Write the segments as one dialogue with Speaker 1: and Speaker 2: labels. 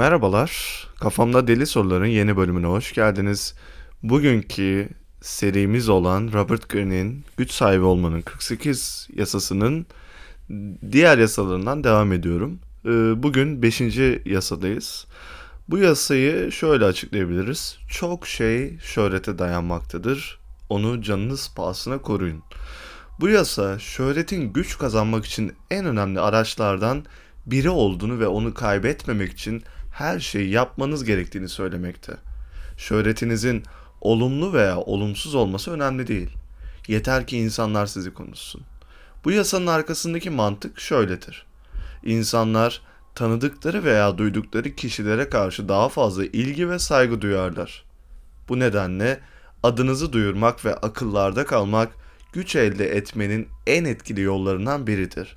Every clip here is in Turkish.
Speaker 1: Merhabalar, Kafamda Deli Soruların yeni bölümüne hoş geldiniz. Bugünkü serimiz olan Robert Greene'in güç sahibi olmanın 48 yasasının diğer yasalarından devam ediyorum. Ee, bugün 5. yasadayız. Bu yasayı şöyle açıklayabiliriz. Çok şey şöhrete dayanmaktadır. Onu canınız pahasına koruyun. Bu yasa şöhretin güç kazanmak için en önemli araçlardan biri olduğunu ve onu kaybetmemek için her şeyi yapmanız gerektiğini söylemekte. Şöhretinizin olumlu veya olumsuz olması önemli değil. Yeter ki insanlar sizi konuşsun. Bu yasanın arkasındaki mantık şöyledir. İnsanlar tanıdıkları veya duydukları kişilere karşı daha fazla ilgi ve saygı duyarlar. Bu nedenle adınızı duyurmak ve akıllarda kalmak güç elde etmenin en etkili yollarından biridir.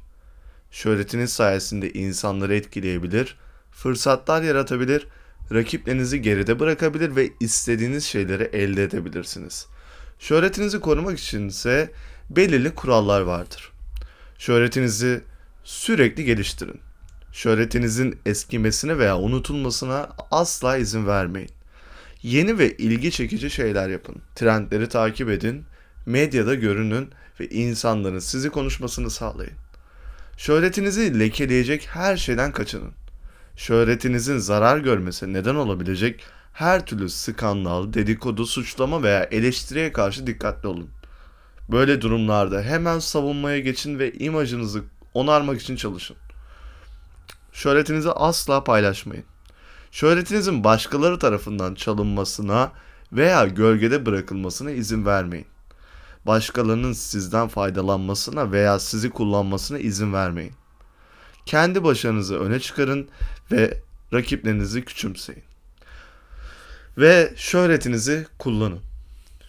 Speaker 1: Şöhretiniz sayesinde insanları etkileyebilir, fırsatlar yaratabilir, rakiplerinizi geride bırakabilir ve istediğiniz şeyleri elde edebilirsiniz. Şöhretinizi korumak için ise belirli kurallar vardır. Şöhretinizi sürekli geliştirin. Şöhretinizin eskimesine veya unutulmasına asla izin vermeyin. Yeni ve ilgi çekici şeyler yapın. Trendleri takip edin, medyada görünün ve insanların sizi konuşmasını sağlayın. Şöhretinizi lekeleyecek her şeyden kaçının. Şöhretinizin zarar görmesi neden olabilecek her türlü skandal, dedikodu, suçlama veya eleştiriye karşı dikkatli olun. Böyle durumlarda hemen savunmaya geçin ve imajınızı onarmak için çalışın. Şöhretinizi asla paylaşmayın. Şöhretinizin başkaları tarafından çalınmasına veya gölgede bırakılmasına izin vermeyin. Başkalarının sizden faydalanmasına veya sizi kullanmasına izin vermeyin. Kendi başarınızı öne çıkarın ve rakiplerinizi küçümseyin. Ve şöhretinizi kullanın.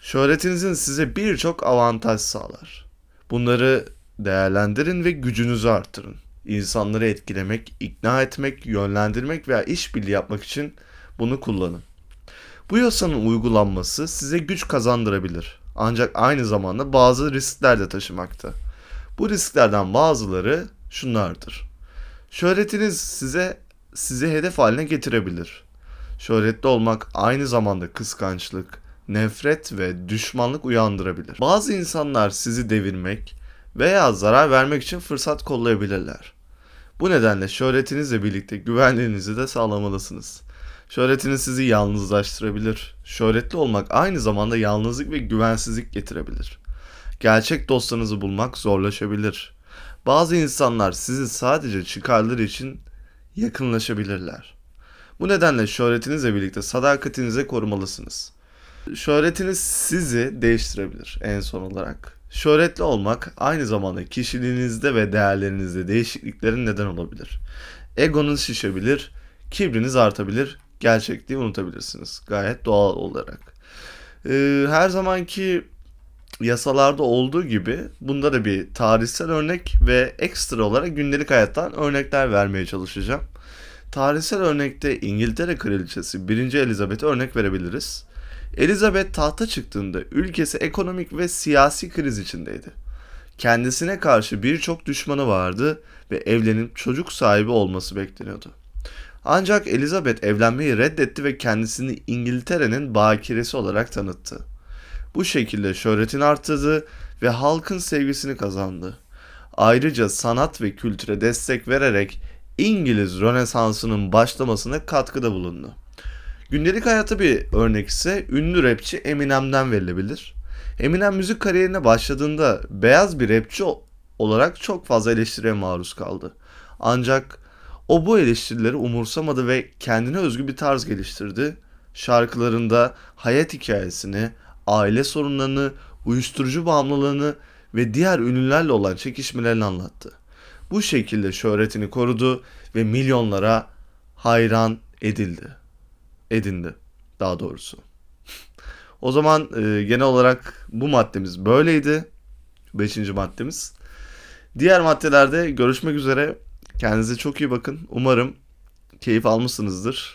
Speaker 1: Şöhretinizin size birçok avantaj sağlar. Bunları değerlendirin ve gücünüzü arttırın. İnsanları etkilemek, ikna etmek, yönlendirmek veya işbirliği yapmak için bunu kullanın. Bu yasanın uygulanması size güç kazandırabilir. Ancak aynı zamanda bazı riskler de taşımakta. Bu risklerden bazıları şunlardır. Şöhretiniz size sizi hedef haline getirebilir. Şöhretli olmak aynı zamanda kıskançlık, nefret ve düşmanlık uyandırabilir. Bazı insanlar sizi devirmek veya zarar vermek için fırsat kollayabilirler. Bu nedenle şöhretinizle birlikte güvenliğinizi de sağlamalısınız. Şöhretiniz sizi yalnızlaştırabilir. Şöhretli olmak aynı zamanda yalnızlık ve güvensizlik getirebilir. Gerçek dostlarınızı bulmak zorlaşabilir. Bazı insanlar sizi sadece çıkarları için yakınlaşabilirler. Bu nedenle şöhretinizle birlikte sadakatinizi korumalısınız. Şöhretiniz sizi değiştirebilir en son olarak. Şöhretli olmak aynı zamanda kişiliğinizde ve değerlerinizde değişikliklerin neden olabilir. Egonuz şişebilir, kibriniz artabilir, gerçekliği unutabilirsiniz. Gayet doğal olarak. Ee, her zamanki yasalarda olduğu gibi bunda da bir tarihsel örnek ve ekstra olarak gündelik hayattan örnekler vermeye çalışacağım. Tarihsel örnekte İngiltere Kraliçesi 1. Elizabeth'e örnek verebiliriz. Elizabeth tahta çıktığında ülkesi ekonomik ve siyasi kriz içindeydi. Kendisine karşı birçok düşmanı vardı ve evlenip çocuk sahibi olması bekleniyordu. Ancak Elizabeth evlenmeyi reddetti ve kendisini İngiltere'nin bakiresi olarak tanıttı. Bu şekilde şöhretini arttırdı ve halkın sevgisini kazandı. Ayrıca sanat ve kültüre destek vererek İngiliz Rönesansı'nın başlamasına katkıda bulundu. Gündelik hayata bir örnek ise ünlü rapçi Eminem'den verilebilir. Eminem müzik kariyerine başladığında beyaz bir rapçi olarak çok fazla eleştiriye maruz kaldı. Ancak o bu eleştirileri umursamadı ve kendine özgü bir tarz geliştirdi. Şarkılarında hayat hikayesini, aile sorunlarını, uyuşturucu bağımlılığını ve diğer ünlülerle olan çekişmelerini anlattı. Bu şekilde şöhretini korudu ve milyonlara hayran edildi. Edindi daha doğrusu. o zaman e, genel olarak bu maddemiz böyleydi. Beşinci maddemiz. Diğer maddelerde görüşmek üzere. Kendinize çok iyi bakın. Umarım keyif almışsınızdır.